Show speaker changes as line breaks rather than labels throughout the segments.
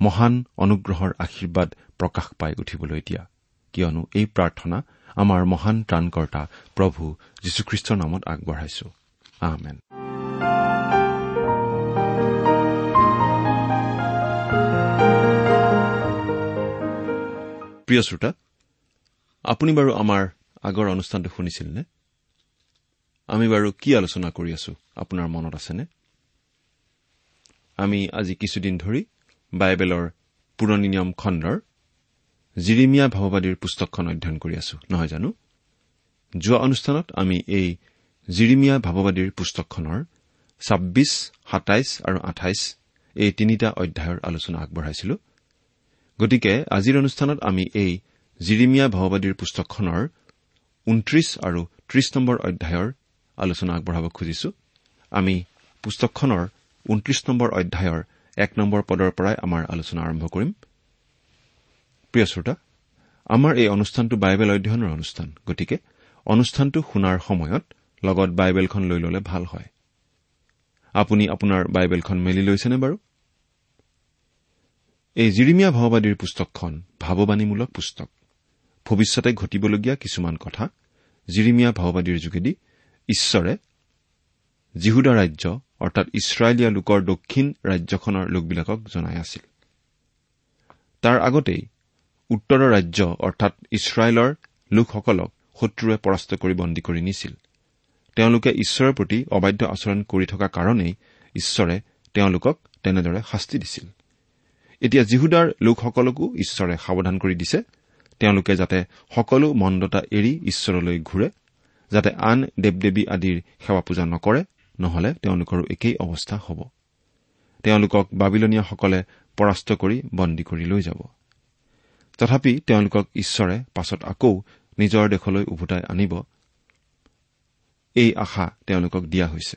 মহান অনুগ্ৰহৰ আশীৰ্বাদ প্ৰকাশ পাই উঠিবলৈ দিয়া। কিয়নো এই প্ৰাৰ্থনা আমাৰ মহান ত্ৰাণকৰ্তা প্ৰভু যীশুখ্ৰীষ্টৰ নামত আগবঢ়াইছো। আহমেন প্ৰিয় শ্ৰোতা আপুনি বাৰু আমাৰ আগৰ অনুষ্ঠানটো শুনিছিল নে আমি বাৰু কি আলোচনা কৰি আছো? আপোনাৰ মনত আছেনে? আমি আজি কিছুদিন ধৰি বাইবেলৰ পুৰণি নিয়ম খণ্ডৰ জিৰিমীয়া ভাৱবাদীৰ পুস্তকখন অধ্যয়ন কৰি আছো। নহয় জানো? যোৱা অনুষ্ঠানত আমি এই জিৰিমীয়া ভাৱবাদীৰ পুস্তকখনৰ ছাব্বিছ সাতাইছ আৰু আঠাইছ এই তিনিটা অধ্যায়ৰ আলোচনা আগবঢ়াইছিলো। গতিকে আজিৰ অনুষ্ঠানত আমি এই জিৰিমীয়া ভাৱবাদীৰ পুস্তকখনৰ ঊনত্ৰিশ আৰু ত্ৰিশ নম্বৰ অধ্যায়ৰ আলোচনা আগবঢ়াব খুজিছো। আমি পুস্তকখনৰ ঊনত্ৰিশ নম্বৰ অধ্যায়ৰ এক নম্বৰ পদৰ পৰাই আমাৰ আলোচনা আৰম্ভ কৰিম। প্ৰিয় শ্ৰোতা আমাৰ এই অনুষ্ঠানটো বাইবেল অধ্যয়নৰ অনুষ্ঠান। গতিকে অনুষ্ঠানটো শুনাৰ সময়ত লগত বাইবেলখন লৈ ললে ভাল হয়। আপুনি আপোনাৰ বাইবেলখন মেলি লৈছেনে বাৰু? এই জিৰিমীয়া ভাওবাদীৰ পুস্তকখন ভাৱবাণীমূলক পুস্তক। ভৱিষ্যতে ঘটিবলগীয়া কিছুমান কথা জিৰিমীয়া ভাওবাদীৰ যোগেদি ঈশ্বৰে জিহুদা ৰাজ্য অৰ্থাৎ ইছৰাইলীয়া লোকৰ দক্ষিণ ৰাজ্যখনৰ লোকবিলাকক জনাই আছিল। তাৰ আগতেই উত্তৰৰ ৰাজ্য অৰ্থাৎ ইছৰাইলৰ লোকসকলক শত্ৰুৱে পৰাস্ত কৰি বন্দী কৰি নিছিল। তেওঁলোকে ঈশ্বৰৰ প্ৰতি অবাধ্য আচৰণ কৰি থকা কাৰণেই ঈশ্বৰে তেওঁলোকক তেনেদৰে শাস্তি দিছিল। এতিয়া জিহুদাৰ লোকসকলকো ঈশ্বৰে সাৱধান কৰি দিছে। তেওঁলোকে যাতে সকলো মন্দতা এৰি ঈশ্বৰলৈ ঘূৰে যাতে আন দেৱ দেৱী আদিৰ সেৱা পূজা নকৰে নহলে তেওঁলোকৰো একেই অৱস্থা হ'ব। তেওঁলোকক বাবিলনীয়াসকলে পৰাস্ত কৰি বন্দী কৰি লৈ যাব। তথাপি তেওঁলোকক ঈশ্বৰে পাছত আকৌ নিজৰ দেশলৈ উভতাই আনিব। এই আশা তেওঁলোকক দিয়া হৈছে।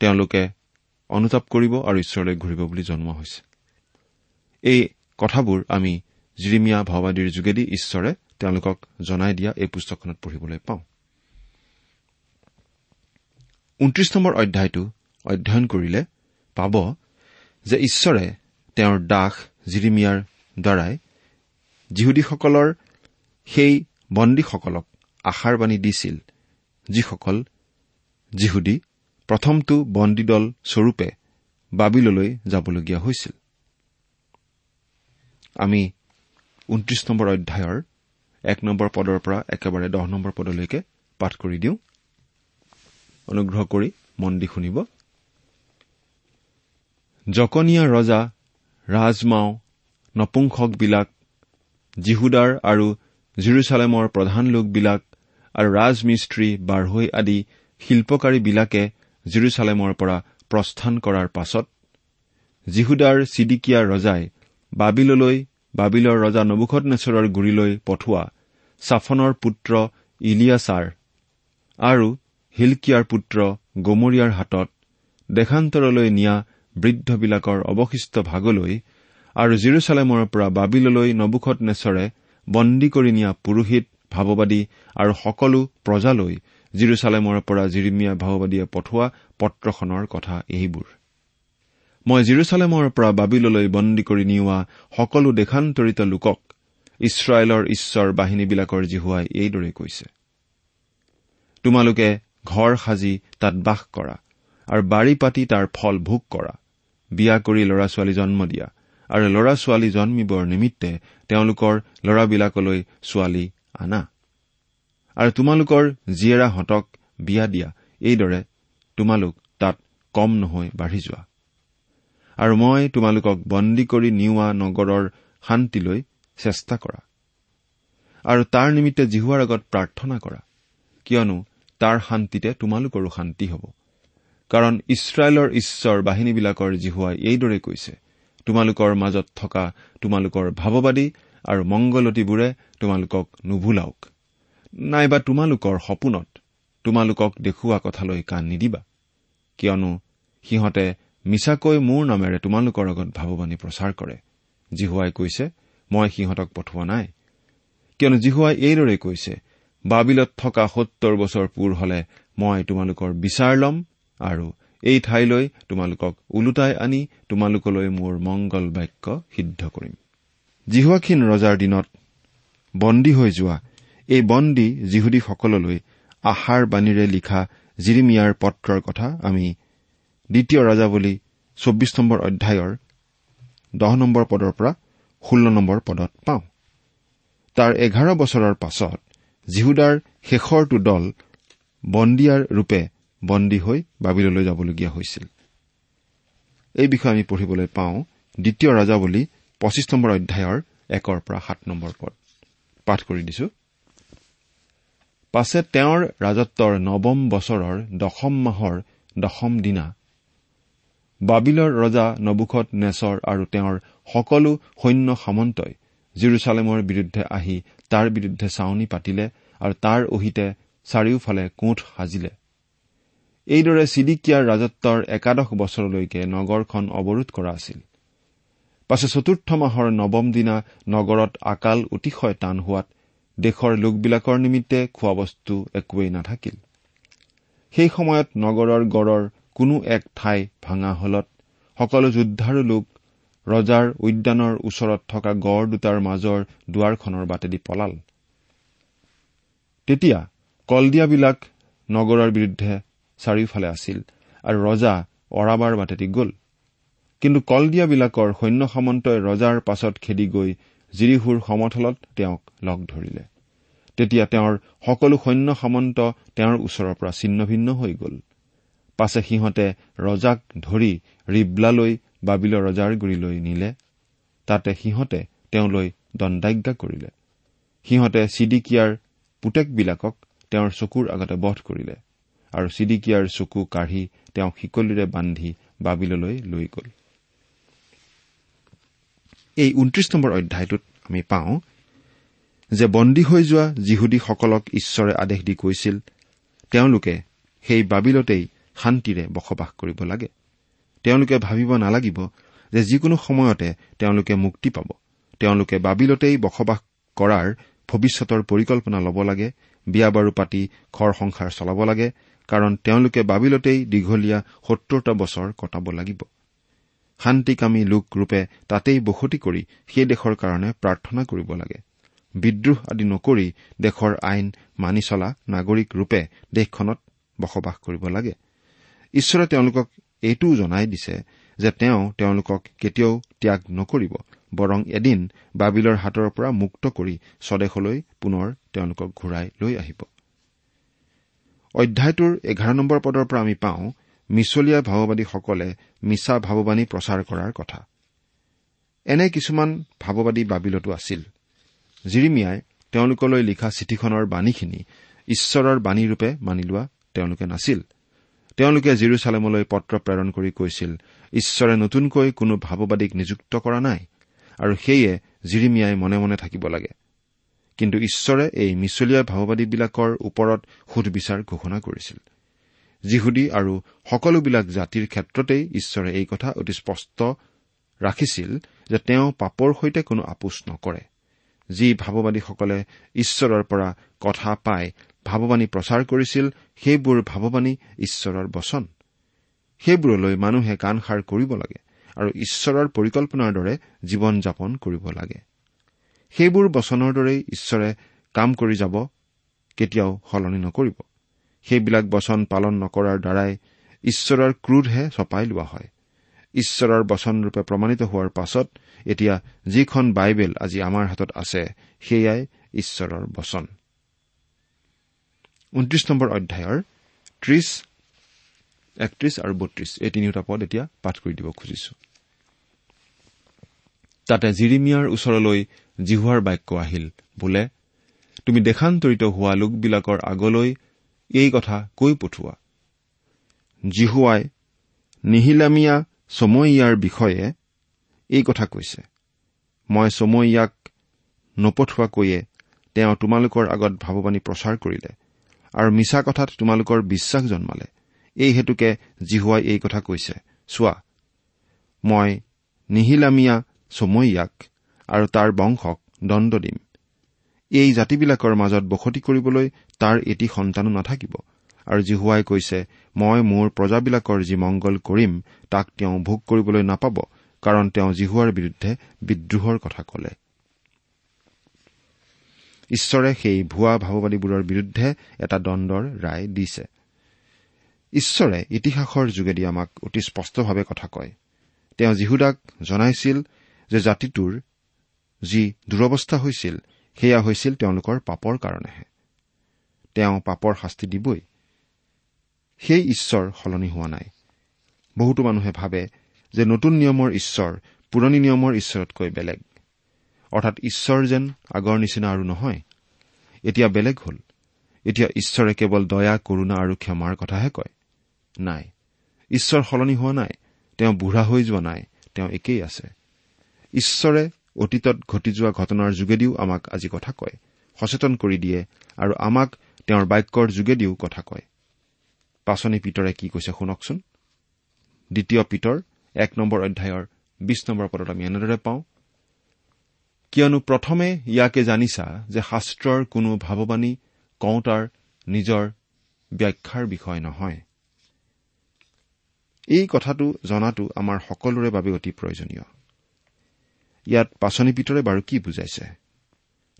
তেওঁলোকে অনুতাপ কৰিব আৰু ঈশ্বৰলৈ ঘূৰিব বুলি জনোৱা হৈছে। এই কথাবোৰ আমি জিৰিমীয়া ভাওবাদীৰ যোগেদি ঈশ্বৰে তেওঁলোকক জনাই দিয়া এই পুস্তকখনত পঢ়িবলৈ পাওঁ। ঊনত্ৰিশ নম্বৰ অধ্যায়টো অধ্যয়ন কৰিলে পাব যে ঈশ্বৰে তেওঁৰ দাস জিৰিমিয়াৰ দ্বাৰাই যিহুদীসকলৰ সেই বন্দীসকলক আশাৰ বাণী দিছিল যিসকল যিহুদী প্ৰথমটো বন্দীদল স্বৰূপে বাবিললৈ যাবলগীয়া হৈছিল। আমি ঊনত্ৰিশ নম্বৰ অধ্যায়ৰ এক নম্বৰ পদৰ পৰা একেবাৰে দহ নম্বৰ পদলৈকে পাঠ কৰি দিওঁ। অনুগ্ৰহ কৰি মন দি শুনিব। জকনীয়া ৰজা ৰাজমাও নপুংসকবিলাক জিহুদাৰ আৰু জিৰচালেমৰ প্ৰধান লোকবিলাক আৰু ৰাজমিস্ত্ৰী বাঢ়ৈ আদি শিল্পকাৰীবিলাকে জিৰচালেমৰ পৰা প্ৰস্থান কৰাৰ পাছত জিহুদাৰ চিডিকিয়া ৰজাই বাবিললৈ বাবিলৰ ৰজা নবুখনেশ্বৰৰ গুৰিলৈ পঠোৱা ছাফনৰ পুত্ৰ ইলিয়াছাৰ আৰু হিলকিয়াৰ পুত্ৰ গমৰিয়াৰ হাতত দেশান্তৰলৈ নিয়া বৃদ্ধবিলাকৰ অৱশিষ্ট ভাগলৈ আৰু জিৰচালেমৰ পৰা বাবিললৈ নবুখত নেচৰে বন্দী কৰি নিয়া পুৰোহিত ভাৱবাদী আৰু সকলো প্ৰজালৈ জিৰচালেমৰ পৰা জিৰিমিয়া ভাৱবাদীয়ে পঠোৱা পত্ৰখনৰ কথা এইবোৰ। মই জিৰচালেমৰ পৰা বাবিললৈ বন্দী কৰি নিওৱা সকলো দেশান্তৰিত লোকক ইছৰাইলৰ ঈশ্বৰ বাহিনীবিলাকৰ জিহুৱাই এইদৰে কৈছে। তোমালোকে ঘৰ সাজি তাত বাস কৰা আৰু বাৰী পাতি তাৰ ফল ভোগ কৰা। বিয়া কৰি ল'ৰা ছোৱালী জন্ম দিয়া আৰু ল'ৰা ছোৱালী জন্মিবৰ নিমিত্তে তেওঁলোকৰ ল'ৰাবিলাকলৈ ছোৱালী আনা। আৰু তোমালোকৰ জীয়েৰাহঁতক বিয়া দিয়া এইদৰে তোমালোক তাত কম নহৈ বাঢ়ি যোৱা। আৰু মই তোমালোকক বন্দী কৰি নিওৱা নগৰৰ শান্তিলৈ চেষ্টা কৰা। আৰু তাৰ নিমিত্তে জিহুৱাৰ আগত প্ৰাৰ্থনা কৰা। কিয়নো তাৰ শান্তিতে তোমালোকৰো শান্তি হ'ব। কাৰণ ইছৰাইলৰ ঈশ্বৰ বাহিনীবিলাকৰ জিহুৱাই এইদৰে কৈছে তোমালোকৰ মাজত থকা তোমালোকৰ ভাৱবাদী আৰু মংগলতীবোৰে তোমালোকক নুভুলাওক। নাইবা তোমালোকৰ সপোনত তোমালোকক দেখুওৱা কথালৈ কাণ নিদিবা। কিয়নো সিহঁতে মিছাকৈ মোৰ নামেৰে তোমালোকৰ আগত ভাৱবাণী প্ৰচাৰ কৰে। জিহুৱাই কৈছে মই সিহঁতক পঠোৱা নাই। কিয়নো জিহুৱাই এইদৰে কৈছে বাবিলত থকা সত্তৰ বছৰ পূৰ হলে মই তোমালোকৰ বিচাৰ ল'ম আৰু এই ঠাইলৈ তোমালোকক ওলোটাই আনি তোমালোকলৈ মোৰ মংগল বাক্য সিদ্ধ কৰিম। জিহুৱাখীন ৰজাৰ দিনত বন্দী হৈ যোৱা এই বন্দী যিহুদীসকললৈ আহাৰ বাণীৰে লিখা জিৰিমিয়াৰ পত্ৰৰ কথা আমি দ্বিতীয় ৰজাৱলী চৌব্বিছ নম্বৰ অধ্যায়ৰ দহ নম্বৰ পদৰ পৰা ষোল্ল নম্বৰ পদত পাওঁ। তাৰ এঘাৰ বছৰৰ পাছত জিহুদাৰ শেষৰটো দল বন্দিয়াৰ ৰূপে বন্দী হৈ বাবিললৈ যাবলগীয়া হৈছিল। এই বিষয়ে আমি পঢ়িবলৈ পাওঁ দ্বিতীয় ৰজাৱলী পঁচিছ নম্বৰ অধ্যায়ৰ একৰ পৰা সাত নম্বৰ পদ। পাঠ কৰি দিছো। পাছে তেওঁৰ ৰাজত্বৰ নৱম বছৰৰ দশম মাহৰ দশম দিনা বাবিলৰ ৰজা নবুখত নেচৰ আৰু তেওঁৰ সকলো সৈন্য সামন্তই জিৰচালেমৰ বিৰুদ্ধে আহি তাৰ বিৰুদ্ধে চাৱনী পাতিলে আৰু তাৰ অহিতে চাৰিওফালে কোঠ সাজিলে। এইদৰে চিডিকিয়াৰ ৰাজত্বৰ একাদশ বছৰলৈকে নগৰখন অৱৰোধ কৰা আছিল। পাছে চতুৰ্থ মাহৰ নৱম দিনা নগৰত আকাল অতিশয় টান হোৱাত দেশৰ লোকবিলাকৰ নিমিত্তে খোৱা বস্তু একোৱেই নাথাকিল। সেই সময়ত নগৰৰ গড়ৰ কোনো এক ঠাই ভাঙা হলত সকলো যোদ্ধাৰো লোক ৰজাৰ উদ্যানৰ ওচৰত থকা গড় দুটাৰ মাজৰ দুৱাৰখনৰ বাটেদি পলাল। তেতিয়া কলদিয়াবিলাক নগৰৰ বিৰুদ্ধে চাৰিওফালে আছিল আৰু ৰজা অৰাবাৰ বাটেদি গ'ল। কিন্তু কলদিয়াবিলাকৰ সৈন্য সামন্তই ৰজাৰ পাছত খেদি গৈ জিৰিহুৰ সমথলত তেওঁক লগ ধৰিলে। তেতিয়া তেওঁৰ সকলো সৈন্য সামন্ত তেওঁৰ ওচৰৰ পৰা ছিন্ন ভিন্ন হৈ গ'ল। পাছে সিহঁতে ৰজাক ধৰি ৰিবলালৈ বাবিলৰ ৰজাৰ গুৰিলৈ নিলে। তাতে সিহঁতে তেওঁলৈ দণ্ডাজ্ঞা কৰিলে। সিহঁতে চিডিকিয়াৰ পুতেকবিলাকক তেওঁৰ চকুৰ আগতে বধ কৰিলে আৰু চিডিকিয়াৰ চকু কাঢ়ি তেওঁক শিকলিৰে বান্ধি বাবিললৈ লৈ গ'ল। এই ঊনত্ৰিশ নম্বৰ অধ্যায়টোত আমি পাওঁ যে বন্দী হৈ যোৱা যিহুদীসকলক ঈশ্বৰে আদেশ দি কৈছিল তেওঁলোকে সেই বাবিলতেই শান্তিৰে বসবাস কৰিব লাগে। তেওঁলোকে ভাবিব নালাগিব যে যিকোনো সময়তে তেওঁলোকে মুক্তি পাব। তেওঁলোকে বাবিলতেই বসবাস কৰাৰ ভৱিষ্যতৰ পৰিকল্পনা ল'ব লাগে বিয়া বাৰু পাতি ঘৰ সংসাৰ চলাব লাগে কাৰণ তেওঁলোকে বাবিলতেই দীঘলীয়া সত্তৰটা বছৰ কটাব লাগিব। শান্তিকামী লোকৰূপে তাতেই বসতি কৰি সেই দেশৰ কাৰণে প্ৰাৰ্থনা কৰিব লাগে। বিদ্ৰোহ আদি নকৰি দেশৰ আইন মানি চলা নাগৰিক ৰূপে দেশখনত বসবাস কৰিব লাগে। ঈশ্বৰে তেওঁলোকক এইটোও জনাই দিছে যে তেওঁ তেওঁলোকক কেতিয়াও ত্যাগ নকৰিব বৰং এদিন বাবিলৰ হাতৰ পৰা মুক্ত কৰি স্বদেশলৈ পুনৰ তেওঁলোকক ঘূৰাই লৈ আহিব। অধ্যায়টোৰ এঘাৰ নম্বৰ পদৰ পৰা আমি পাওঁ মিছলীয়া ভাৱবাদীসকলে মিছা ভাৱবাণী প্ৰচাৰ কৰাৰ কথা। এনে কিছুমান ভাৱবাদী বাবিলতো আছিল। জিৰিমিয়াই তেওঁলোকলৈ লিখা চিঠিখনৰ বাণীখিনি ঈশ্বৰৰ বাণীৰূপে মানি লোৱা তেওঁলোকে নাছিল। তেওঁলোকে জিৰচালেমলৈ পত্ৰ প্ৰেৰণ কৰি কৈছিল ঈশ্বৰে নতুনকৈ কোনো ভাৱবাদীক নিযুক্ত কৰা নাই আৰু সেয়ে জিৰিমিয়াই মনে মনে থাকিব লাগে। কিন্তু ঈশ্বৰে এই মিছলীয়া ভাৱবাদীবিলাকৰ ওপৰত সুধবিচাৰ ঘোষণা কৰিছিল। যিহুদী আৰু সকলোবিলাক জাতিৰ ক্ষেত্ৰতেই ঈশ্বৰে এই কথা অতি স্পষ্ট ৰাখিছিল যে তেওঁ পাপৰ সৈতে কোনো আপোচ নকৰে। যি ভাৱবাদীসকলে ঈশ্বৰৰ পৰা কথা পাই ভাৱবাণী প্ৰচাৰ কৰিছিল সেইবোৰ ভাৱবাণী ঈশ্বৰৰ বচন। সেইবোৰলৈ মানুহে কাণসাৰ কৰিব লাগে আৰু ঈশ্বৰৰ পৰিকল্পনাৰ দৰে জীৱন যাপন কৰিব লাগে। সেইবোৰ বচনৰ দৰেই ঈশ্বৰে কাম কৰি যাব কেতিয়াও সলনি নকৰিব। সেইবিলাক বচন পালন নকৰাৰ দ্বাৰাই ঈশ্বৰৰ ক্ৰোধহে চপাই লোৱা হয়। ঈশ্বৰৰ বচনৰূপে প্ৰমাণিত হোৱাৰ পাছত এতিয়া যিখন বাইবেল আজি আমাৰ হাতত আছে সেয়াই ঈশ্বৰৰ বচন। ঊনত্ৰিশ নম্বৰ অধ্যায়ৰ ত্ৰিশ একত্ৰিশ আৰু বত্ৰিশ। এই তিনিওটা পদ এতিয়া পাঠ কৰি দিব খুজিছো। তাতে জিৰিমিয়াৰ ওচৰলৈ জিহুৱাৰ বাক্য আহিল বোলে তুমি দেশান্তৰিত হোৱা লোকবিলাকৰ আগলৈ এই কথা কৈ পঠোৱা। জিহুৱাই নিহিলামিয়া চময়িয়াৰ বিষয়ে এই কথা কৈছে। মই চময়িয়াক নপঠোৱাকৈয়ে তেওঁ তোমালোকৰ আগত ভাৱবাণী প্ৰচাৰ কৰিলে। আৰু মিছা কথাত তোমালোকৰ বিশ্বাস জন্মালে। এই হেতুকে জিহুৱাই এই কথা কৈছে। চোৱা মই নিহিলামিয়া চময়িয়াক আৰু তাৰ বংশক দণ্ড দিম। এই জাতিবিলাকৰ মাজত বসতি কৰিবলৈ তাৰ এটি সন্তানো নাথাকিব। আৰু জিহুৱাই কৈছে মই মোৰ প্ৰজাবিলাকৰ যি মংগল কৰিম তাক তেওঁ ভোগ কৰিবলৈ নাপাব কাৰণ তেওঁ জিহুৱাৰ বিৰুদ্ধে বিদ্ৰোহৰ কথা কলে। ঈশ্বৰে সেই ভুৱা ভাৱবাদীবোৰৰ বিৰুদ্ধে এটা দণ্ডৰ ৰায় দিছে। ঈশ্বৰে ইতিহাসৰ যোগেদি আমাক অতি স্পষ্টভাৱে কথা কয়। তেওঁ যীহুদাক জনাইছিল যে জাতিটোৰ যি দুৰৱস্থা হৈছিল সেয়া হৈছিল তেওঁলোকৰ পাপৰ কাৰণেহে। তেওঁ পাপৰ শাস্তি দিবই। সেই ঈশ্বৰ সলনি হোৱা নাই। বহুতো মানুহে ভাবে যে নতুন নিয়মৰ ঈশ্বৰ পুৰণি নিয়মৰ ঈশ্বৰতকৈ বেলেগ। অৰ্থাৎ ঈশ্বৰ যেন আগৰ নিচিনা আৰু নহয়। এতিয়া বেলেগ হ'ল। এতিয়া ঈশ্বৰে কেৱল দয়া কৰুণা আৰু ক্ষমাৰ কথাহে কয়। নাই ঈশ্বৰ সলনি হোৱা নাই তেওঁ বুঢ়া হৈ যোৱা নাই তেওঁ একেই আছে। ঈশ্বৰে অতীতত ঘটি যোৱা ঘটনাৰ যোগেদিও আমাক আজি কথা কয় সচেতন কৰি দিয়ে আৰু আমাক তেওঁৰ বাক্যৰ যোগেদিও কথা কয়। পাচনি পিতৰে কি কৈছে শুনকচোন? দ্বিতীয় পিতৰ এক নম্বৰ অধ্যায়ৰ বিশ নম্বৰ পদত আমি এনেদৰে পাওঁ কিয়নো প্ৰথমে ইয়াকে জানিছা যে শাস্ত্ৰৰ কোনো ভাৱবাণী কওঁতাৰ নিজৰ ব্যাখ্যাৰ বিষয় নহয়। এই কথাটো জনাটো আমাৰ সকলোৰে বাবে অতি প্ৰয়োজনীয়। ইয়াত পাচনি পিতৰে বাৰু কি বুজাইছে?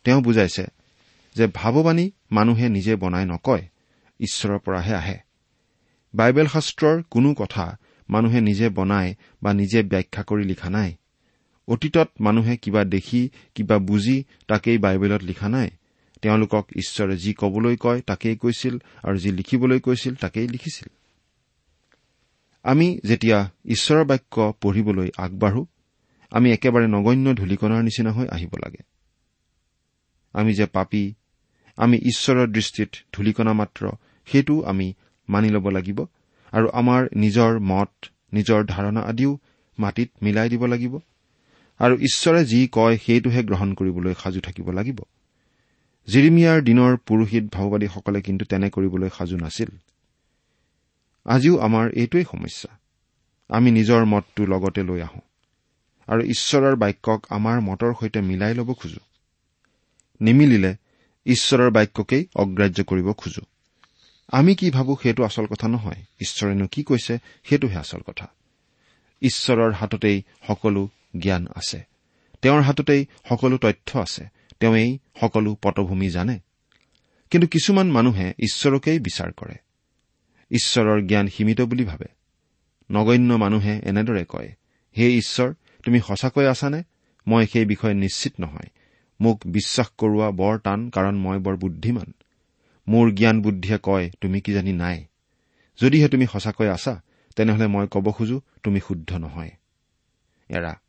তেওঁ বুজাইছে যে ভাৱবাণী মানুহে নিজে বনাই নকয় ঈশ্বৰৰ পৰাহে আহে। বাইবেল শাস্ত্ৰৰ কোনো কথা মানুহে নিজে বনাই বা নিজে ব্যাখ্যা কৰি লিখা নাই। অতীতত মানুহে কিবা দেখি কিবা বুজি তাকেই বাইবেলত লিখা নাই। তেওঁলোকক ঈশ্বৰে যি কবলৈ কয় তাকেই কৈছিল আৰু যি লিখিবলৈ কৈছিল তাকেই লিখিছিল। আমি যেতিয়া ঈশ্বৰৰ বাক্য পঢ়িবলৈ আগবাঢ়ো আমি একেবাৰে নগণ্য ধূলিকণাৰ নিচিনা হৈ আহিব লাগে। আমি যে পাপী আমি ঈশ্বৰৰ দৃষ্টিত ধূলিকণা মাত্ৰ সেইটো আমি মানি ল'ব লাগিব আৰু আমাৰ নিজৰ মত নিজৰ ধাৰণা আদিও মাটিত মিলাই দিব লাগিব। আৰু ঈশ্বৰে যি কয় সেইটোহে গ্ৰহণ কৰিবলৈ সাজু থাকিব লাগিব। জিৰিমিয়াৰ দিনৰ পুৰোহিত ভাওবাদীসকলে কিন্তু তেনে কৰিবলৈ সাজু নাছিল। আজিও আমাৰ এইটোৱেই সমস্যা। আমি নিজৰ মতটো লগতে লৈ আহোঁ আৰু ঈশ্বৰৰ বাক্যক আমাৰ মতৰ সৈতে মিলাই ল'ব খোজো। নিমিলিলে ঈশ্বৰৰ বাক্যকেই অগ্ৰাহ্য কৰিব খোজো। আমি কি ভাবো সেইটো আচল কথা নহয়। ঈশ্বৰেনো কি কৈছে সেইটোহে আচল কথা। ঈশ্বৰৰ হাততেই সকলো জ্ঞান আছে। তেওঁৰ হাততেই সকলো তথ্য আছে। তেওঁই সকলো পটভূমি জানে। কিন্তু কিছুমান মানুহে ঈশ্বৰকেই বিচাৰ কৰে। ঈশ্বৰৰ জ্ঞান সীমিত বুলি ভাবে। নগণ্য মানুহে এনেদৰে কয় হে ঈশ্বৰ তুমি সঁচাকৈ আছানে? মই সেই বিষয়ে নিশ্চিত নহয়। মোক বিশ্বাস কৰোৱা বৰ টান কাৰণ মই বৰ বুদ্ধিমান। মোৰ জ্ঞান বুদ্ধিয়ে কয় তুমি কিজানি নাই? যদিহে তুমি সঁচাকৈ আছা তেনেহলে মই কব খোজো তুমি শুদ্ধ নহয়। এৰা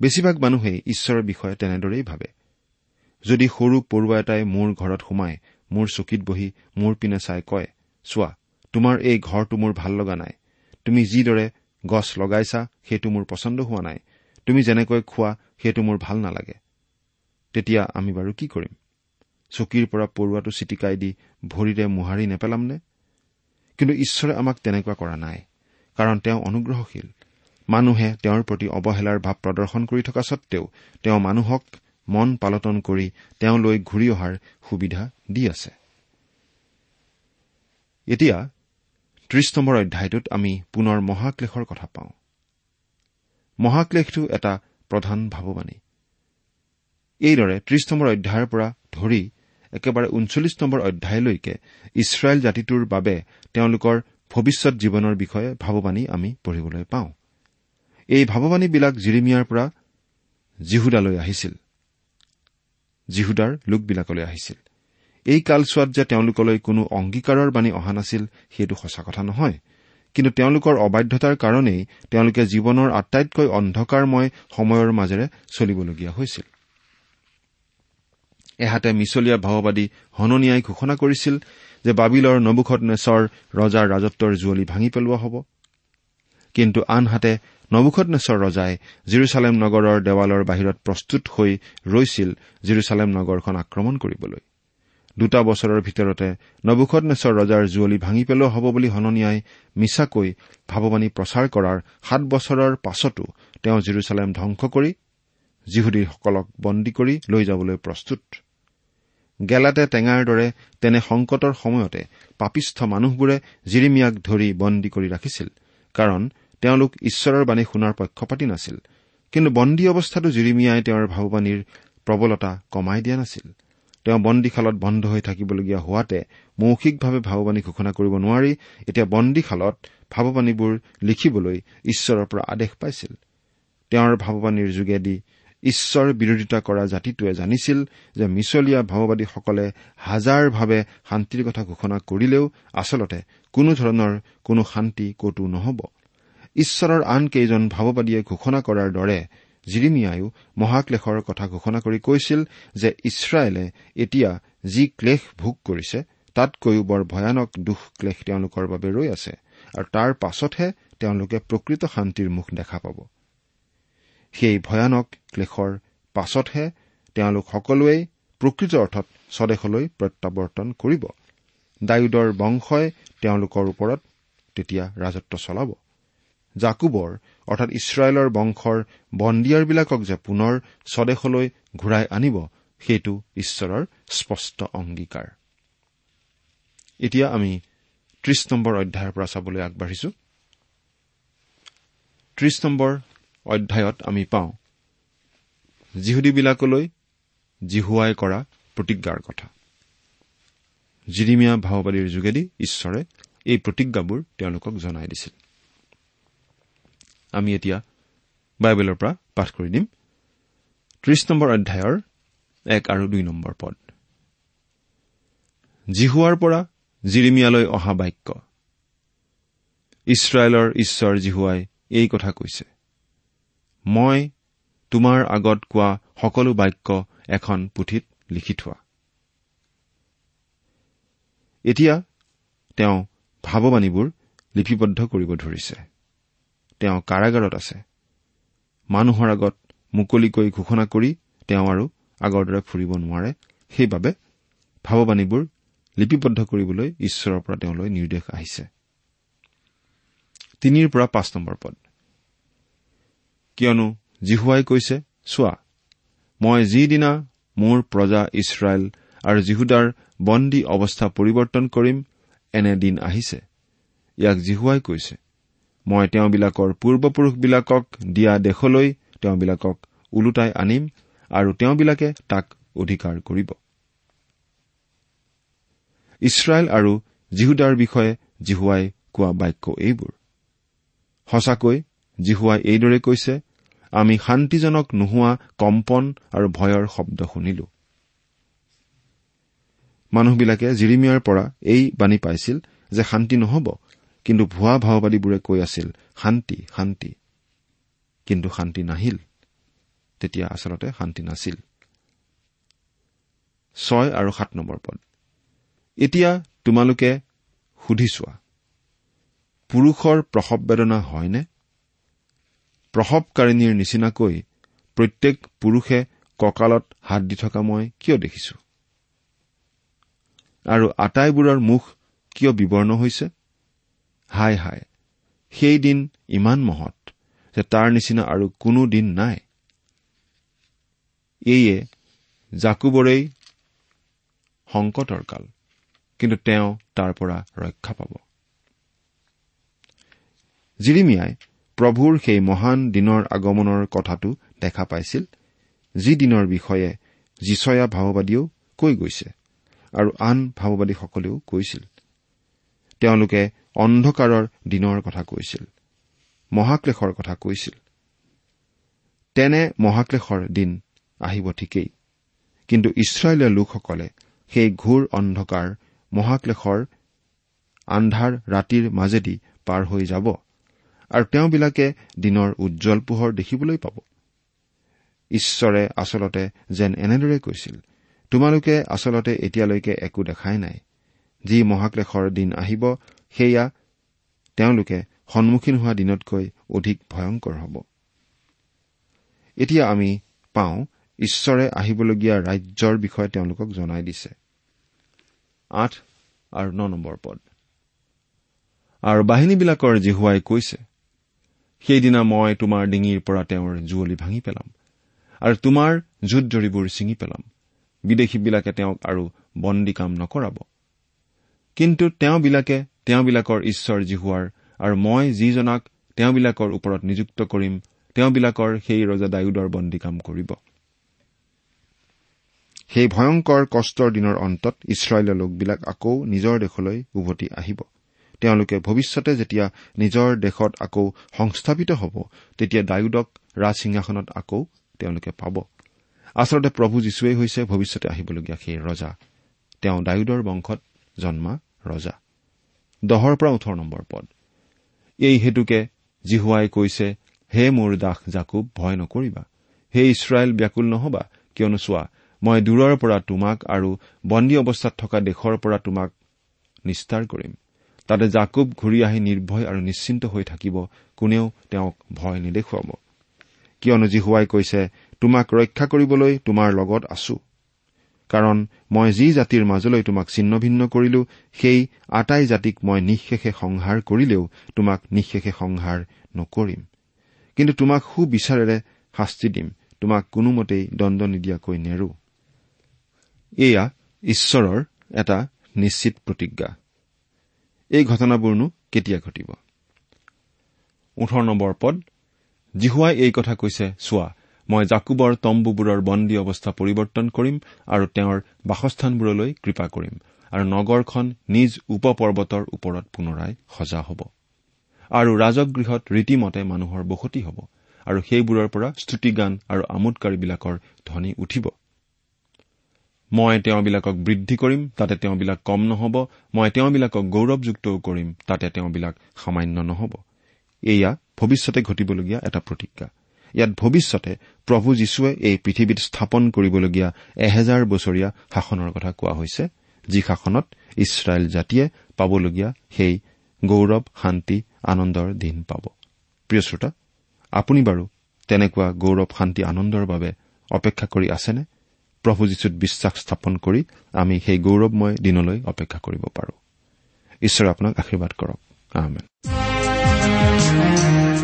বেছিভাগ মানুহেই ঈশ্বৰৰ বিষয়ে তেনেদৰেই ভাবে। যদি সৰু পৰুৱা এটাই মোৰ ঘৰত সোমাই মোৰ চকীত বহি মোৰ পিনে চাই কয় চোৱা তোমাৰ এই ঘৰটো মোৰ ভাল লগা নাই। তুমি যিদৰে গছ লগাইছা সেইটো মোৰ পচন্দ হোৱা নাই। তুমি যেনেকৈ খোৱা সেইটো মোৰ ভাল নালাগে। তেতিয়া আমি বাৰু কি কৰিম? চকীৰ পৰা পৰুৱাটো চিটিকাই দি ভৰিৰে মোহাৰি নেপেলামনে? কিন্তু ঈশ্বৰে আমাক তেনেকুৱা কৰা নাই কাৰণ তেওঁ অনুগ্ৰহশীল। মানুহে তেওঁৰ প্ৰতি অৱহেলাৰ ভাৱ প্ৰদৰ্শন কৰি থকা সত্বেও তেওঁ মানুহক মন পালটন কৰি তেওঁলৈ ঘূৰি অহাৰ সুবিধা দি আছে। এতিয়া ত্ৰিশ নম্বৰ অধ্যায়টোত আমি পুনৰ মহাক্লেশৰ কথা পাওঁ। মহাক্লেশটো এটা প্ৰধান ভাৱবাণী এইদৰে ত্ৰিশ নম্বৰ অধ্যায়ৰ পৰা ধৰি একেবাৰে ঊনচল্লিছ নম্বৰ অধ্যায়লৈকে ইছৰাইল জাতিটোৰ বাবে তেওঁলোকৰ ভৱিষ্যত জীৱনৰ বিষয়ে ভাৱবাণী আমি পঢ়িবলৈ পাওঁ। এই ভাৱবাণীবিলাক জিৰিমিয়াৰ পৰা জিহুদালৈ আহিছিল। জিহুদাৰ লোকবিলাকলৈ আহিছিল। এই কালচোৱাত যে তেওঁলোকলৈ কোনো অংগীকাৰৰ বাণী অহা নাছিল সেইটো সঁচা কথা নহয়। কিন্তু তেওঁলোকৰ অবাধ্যতাৰ কাৰণেই তেওঁলোকে জীৱনৰ আটাইতকৈ অন্ধকাৰময় সময়ৰ মাজেৰে চলিবলগীয়া হৈছিল। এহাতে মিছলীয়া ভাৱবাদী হননিয়াই ঘোষণা কৰিছিল যে বাবিলৰ নবুখত নেচৰ ৰজাৰ ৰাজত্বৰ জুৱলি ভাঙি পেলোৱা হ'ব। কিন্তু আনহাতে নবুখত নেচৰ ৰজাই জিৰচালেম নগৰৰ দেৱালৰ বাহিৰত প্ৰস্তুত হৈ ৰৈছিল জিৰচালেম নগৰখন আক্ৰমণ কৰিবলৈ। দুটা বছৰৰ ভিতৰতে নবুখত নেচৰ ৰজাৰ জুৱলি ভাঙি পেলোৱা হ'ব বুলি হননিয়াই মিছাকৈ ভাৱবাণী প্ৰচাৰ কৰাৰ সাত বছৰৰ পাছতো তেওঁ জিৰচালেম ধ্বংস কৰি জিহুদীসকলক বন্দী কৰি লৈ যাবলৈ প্ৰস্তুত। গেলাতে টেঙাৰ দৰে তেনে সংকটৰ সময়তে পাপিষ্ঠ মানুহবোৰে জিৰিমিয়াক ধৰি বন্দী কৰি ৰাখিছিল কাৰণ তেওঁলোক ঈশ্বৰৰ বাণী শুনাৰ পক্ষপাতি নাছিল। কিন্তু বন্দী অৱস্থাতো জিৰিমিয়াই তেওঁৰ ভাওবাণীৰ প্ৰবলতা কমাই দিয়া নাছিল। তেওঁ বন্দীশালত বন্ধ হৈ থাকিবলগীয়া হোৱাতে মৌখিকভাৱে ভাওবাণী ঘোষণা কৰিব নোৱাৰি এতিয়া বন্দীশালত ভাৱবাণীবোৰ লিখিবলৈ ঈশ্বৰৰ পৰা আদেশ পাইছিল। তেওঁৰ ভাৱবাণীৰ যোগেদি ঈশ্বৰ বিৰোধিতা কৰা জাতিটোৱে জানিছিল যে মিছলীয়া ভাওবাদীসকলে হাজাৰভাৱে শান্তিৰ কথা ঘোষণা কৰিলেও আচলতে কোনো ধৰণৰ কোনো শান্তি কতো নহ'ব। ঈশ্বৰৰ আন কেইজন ভাৱবাদীয়ে ঘোষণা কৰাৰ দৰে জিৰিমিয়ায়ো মহাক্লেশৰ কথা ঘোষণা কৰি কৈছিল যে ইছৰাইলে এতিয়া যি ক্লেশ ভোগ কৰিছে তাতকৈও বৰ ভয়ানক দুখ ক্লেশ তেওঁলোকৰ বাবে ৰৈ আছে আৰু তাৰ পাছতহে তেওঁলোকে প্ৰকৃত শান্তিৰ মুখ দেখা পাব। সেই ভয়ানক ক্লেশৰ পাছতহে তেওঁলোক সকলোৱেই প্ৰকৃত অৰ্থত স্বদেশলৈ প্ৰত্যাৱৰ্তন কৰিব। ডায়ুদৰ বংশই তেওঁলোকৰ ওপৰত তেতিয়া ৰাজত্ব চলাব। জাকুবৰ অৰ্থাৎ ইছৰাইলৰ বংশৰ বন্দিয়াৰবিলাকক যে পুনৰ স্বদেশলৈ ঘূৰাই আনিব সেইটো ঈশ্বৰৰ স্পষ্ট অংগীকাৰ। এতিয়া আমি ত্ৰিশ নম্বৰ অধ্যায়ৰ পৰা চাবলৈ আগবাঢ়িছো। ত্ৰিশ নম্বৰ অধ্যায়ত আমি পাওঁ যিহুদীবিলাকলৈ জিহুৱাই কৰা প্ৰতিজ্ঞাৰ কথা। জিৰিমীয়া ভাওবাদীৰ যোগেদি ঈশ্বৰে এই প্ৰতিজ্ঞাবোৰ তেওঁলোকক জনাই দিছিল। আমি এতিয়া বাইবেলৰ পৰা পাঠ কৰি দিম। ত্ৰিশ নম্বৰ অধ্যায়ৰ এক আৰু দুই নম্বৰ পদ। জিহুৱাৰ পৰা জিৰিমিয়ালৈ অহা বাক্য। ইছৰাইলৰ ঈশ্বৰ জিহুৱাই এই কথা কৈছে। মই তোমাৰ আগত কোৱা সকলো বাক্য এখন পুথিত লিখি থোৱা। এতিয়া তেওঁ ভাৱবাণীবোৰ লিপিবদ্ধ কৰিব ধৰিছে। তেওঁ কাৰাগাৰত আছে। মানুহৰ আগত মুকলিকৈ ঘোষণা কৰি তেওঁ আৰু আগৰ দৰে ফুৰিব নোৱাৰে। সেইবাবে ভাৱবাণীবোৰ লিপিবদ্ধ কৰিবলৈ ঈশ্বৰৰ পৰা তেওঁলৈ নিৰ্দেশ আহিছে। তিনিৰ পৰা পাঁচ নম্বৰ পদ। কিয়নো জিহুৱাই কৈছে চোৱা মই যিদিনা মোৰ প্ৰজা ইছৰাইল আৰু জিহুদাৰ বন্দী অৱস্থা পৰিৱৰ্তন কৰিম এনে দিন আহিছে। ইয়াক জিহুৱাই কৈছে। মই তেওঁবিলাকৰ পূৰ্বপুৰুষবিলাকক দিয়া দেশলৈ তেওঁবিলাকক ওলোটাই আনিম আৰু তেওঁবিলাকে তাক অধিকাৰ কৰিব। ইছৰাইল আৰু জিহুদাৰ বিষয়ে জিহুৱাই কোৱা বাক্য এইবোৰ। সঁচাকৈ জিহুৱাই এইদৰে কৈছে আমি শান্তিজনক নোহোৱা কম্পন আৰু ভয়ৰ শব্দ শুনিলো। মানুহবিলাকে জিৰিমিয়াৰ পৰা এই বাণী পাইছিল যে শান্তি নহ'ব। কিন্তু ভুৱা ভাওবাদীবোৰে কৈ আছিল শান্তি শান্তি। কিন্তু শান্তি নাহিল। তেতিয়া আচলতে শান্তি নাছিল। ছয় আৰু সাত নম্বৰ পদ। এতিয়া তোমালোকে সুধি চোৱা পুৰুষৰ প্ৰসৱ বেদনা হয়নে? প্ৰসৱকাৰিণীৰ নিচিনাকৈ প্ৰত্যেক পুৰুষে কঁকালত হাত দি থকা মই কিয় দেখিছো? আৰু আটাইবোৰৰ মুখ কিয় বিবৰ্ণ হৈছে? হাই হাই সেই দিন ইমান মহৎ যে তাৰ নিচিনা আৰু কোনো দিন নাই। এইয়ে জাকুবৰেই সংকটৰ কাল কিন্তু তেওঁ তাৰ পৰা ৰক্ষা পাব। জিৰিমিয়াই প্ৰভুৰ সেই মহান দিনৰ আগমনৰ কথাটো দেখা পাইছিল যি দিনৰ বিষয়ে যিচয়া ভাওবাদীয়েও কৈ গৈছে আৰু আন ভাওবাদীসকলেও কৈছিল। তেওঁলোকে অন্ধকাৰৰ দিনৰ কথা কৈছিল। মহাক্লেশৰ কথা কৈছিল। তেনে মহাক্লেশৰ দিন আহিব ঠিকেই। কিন্তু ইছৰাইলীয় লোকসকলে সেই ঘূৰ অন্ধকাৰ মহাক্লেশৰ আন্ধাৰ ৰাতিৰ মাজেদি পাৰ হৈ যাব আৰু তেওঁবিলাকে দিনৰ উজ্জ্বল পোহৰ দেখিবলৈ পাব। ঈশ্বৰে আচলতে যেন এনেদৰে কৈছিল তোমালোকে আচলতে এতিয়ালৈকে একো দেখাই নাই। যি মহাক্লেশৰ দিন আহিব সেয়া তেওঁলোকে সন্মুখীন হোৱা দিনতকৈ অধিক ভয়ংকৰ হ'ব। এতিয়া আমি পাওঁ ঈশ্বৰে আহিবলগীয়া ৰাজ্যৰ বিষয়ে তেওঁলোকক জনাই দিছে। আৰু বাহিনীবিলাকৰ জিহুৱাই কৈছে সেইদিনা মই তোমাৰ ডিঙিৰ পৰা তেওঁৰ জুৱলি ভাঙি পেলাম আৰু তোমাৰ জুত জৰীবোৰ ছিঙি পেলাম। বিদেশীবিলাকে তেওঁক আৰু বন্দী কাম নকৰাব। কিন্তু তেওঁবিলাকে তেওঁবিলাকৰ ঈশ্বৰ জিহুৱাৰ আৰু মই যিজনাক তেওঁবিলাকৰ ওপৰত নিযুক্ত কৰিম তেওঁবিলাকৰ সেই ৰজা ডায়ুদৰ বন্দী কাম কৰিব। সেই ভয়ংকৰ কষ্টৰ দিনৰ অন্তত ইছৰাইলৰ লোকবিলাক আকৌ নিজৰ দেশলৈ উভতি আহিব। তেওঁলোকে ভৱিষ্যতে যেতিয়া নিজৰ দেশত আকৌ সংস্থাপিত হ'ব তেতিয়া ডায়ুদক ৰাজসিংহাসনত আকৌ তেওঁলোকে পাব। আচলতে প্ৰভু যীশুৱেই হৈছে ভৱিষ্যতে আহিবলগীয়া সেই ৰজা। তেওঁ ডায়ুদৰ বংশত জন্মা ৰজা। দহৰ পৰা ওঠৰ নম্বৰ পদ। এই হেতুকে জিহুৱাই কৈছে হে মোৰ দাস জাকুব ভয় নকৰিবা। হে ইছৰাইল ব্যাকুল নহবা কিয়নো চোৱা মই দূৰৰ পৰা তোমাক আৰু বন্দী অৱস্থাত থকা দেশৰ পৰা তোমাক নিস্তাৰ কৰিম। তাতে জাকুব ঘূৰি আহি নিৰ্ভয় আৰু নিশ্চিন্ত হৈ থাকিব কোনেও তেওঁক ভয় নেদেখুৱাব। কিয়নো জিহুৱাই কৈছে তোমাক ৰক্ষা কৰিবলৈ তোমাৰ লগত আছো। কাৰণ মই যি জাতিৰ মাজলৈ তোমাক ছিন্ন ভিন্ন কৰিলো সেই আটাই জাতিক মই নিঃশেষে সংহাৰ কৰিলেও তোমাক নিঃশেষে সংহাৰ নকৰিম। কিন্তু তোমাক সুবিচাৰেৰে শাস্তি দিম তোমাক কোনোমতেই দণ্ড নিদিয়াকৈ নেৰো। এয়া ঈশ্বৰৰ এটা নিশ্চিত প্ৰতিজ্ঞা। এই ঘটনাবোৰনো কেতিয়া ঘটিব? ওঠৰ নম্বৰ পদ জিহুৱাই এই কথা কৈছে চোৱা মই জাকুবৰ তম্বুবোৰৰ বন্দী অৱস্থা পৰিৱৰ্তন কৰিম আৰু তেওঁৰ বাসস্থানবোৰলৈ কৃপা কৰিম আৰু নগৰখন নিজ উপ পৰ্বতৰ ওপৰত পুনৰাই সজা হ'ব। আৰু ৰাজগৃহত ৰীতিমতে মানুহৰ বসতি হ'ব আৰু সেইবোৰৰ পৰা স্তুতিগান আৰু আমোদকাৰীবিলাকৰ ধ্বনি উঠিব। মই তেওঁবিলাকক বৃদ্ধি কৰিম তাতে তেওঁবিলাক কম নহ'ব। মই তেওঁবিলাকক গৌৰৱযুক্তও কৰিম তাতে তেওঁবিলাক সামান্য নহ'ব। এয়া ভৱিষ্যতে ঘটিবলগীয়া এটা প্ৰতিজ্ঞা। ইয়াত ভৱিষ্যতে প্ৰভু যীশুৱে এই পৃথিৱীত স্থাপন কৰিবলগীয়া এহেজাৰ বছৰীয়া শাসনৰ কথা কোৱা হৈছে যি শাসনত ইছৰাইল জাতিয়ে পাবলগীয়া সেই গৌৰৱ শান্তি আনন্দৰ দিন পাব। প্ৰিয় শ্ৰোতা আপুনি বাৰু তেনেকুৱা গৌৰৱ শান্তি আনন্দৰ বাবে অপেক্ষা কৰি আছেনে? প্ৰভু যীশুত বিশ্বাস স্থাপন কৰি আমি সেই গৌৰৱময় দিনলৈ অপেক্ষা কৰিব পাৰো। ঈশ্বৰে আপোনাক আশীৰ্বাদ কৰক।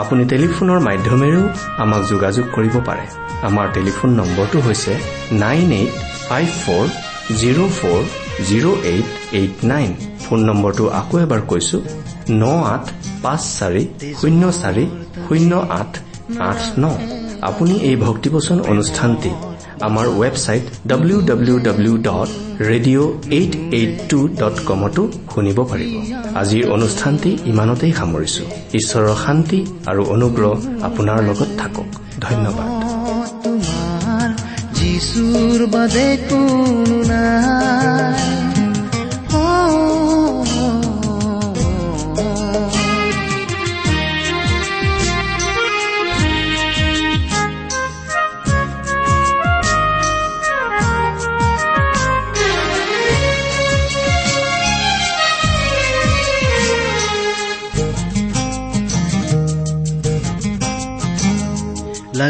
আপুনি টেলিফোনৰ মাধ্যমেৰেও আমাক যোগাযোগ কৰিব পাৰে। আমাৰ টেলিফোন নম্বৰটো হৈছে nine eight five four zero' four zero' eight eight nine. Phone নম্বৰটো আকৌ এবাৰ কৈছো ন আঠ পাঁচ চাৰি শূন্য চাৰি শূন্য আঠ আঠ ন। আপুনি এই ভক্তিবচন অনুষ্ঠানটি আমাৰ website W W W dot radio' eight eight two dot কমতো শুনিব পাৰিব। আজিৰ অনুষ্ঠানটি ইমানতেই সামৰিছো। ঈশ্বৰৰ শান্তি আৰু অনুগ্ৰহ আপোনাৰ লগত থাকক। ধন্যবাদ।
তোমাৰ যিচুৰ বাদে কোনো নাই।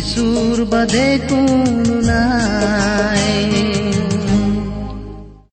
যিশুৰ বাদে কোনো নাই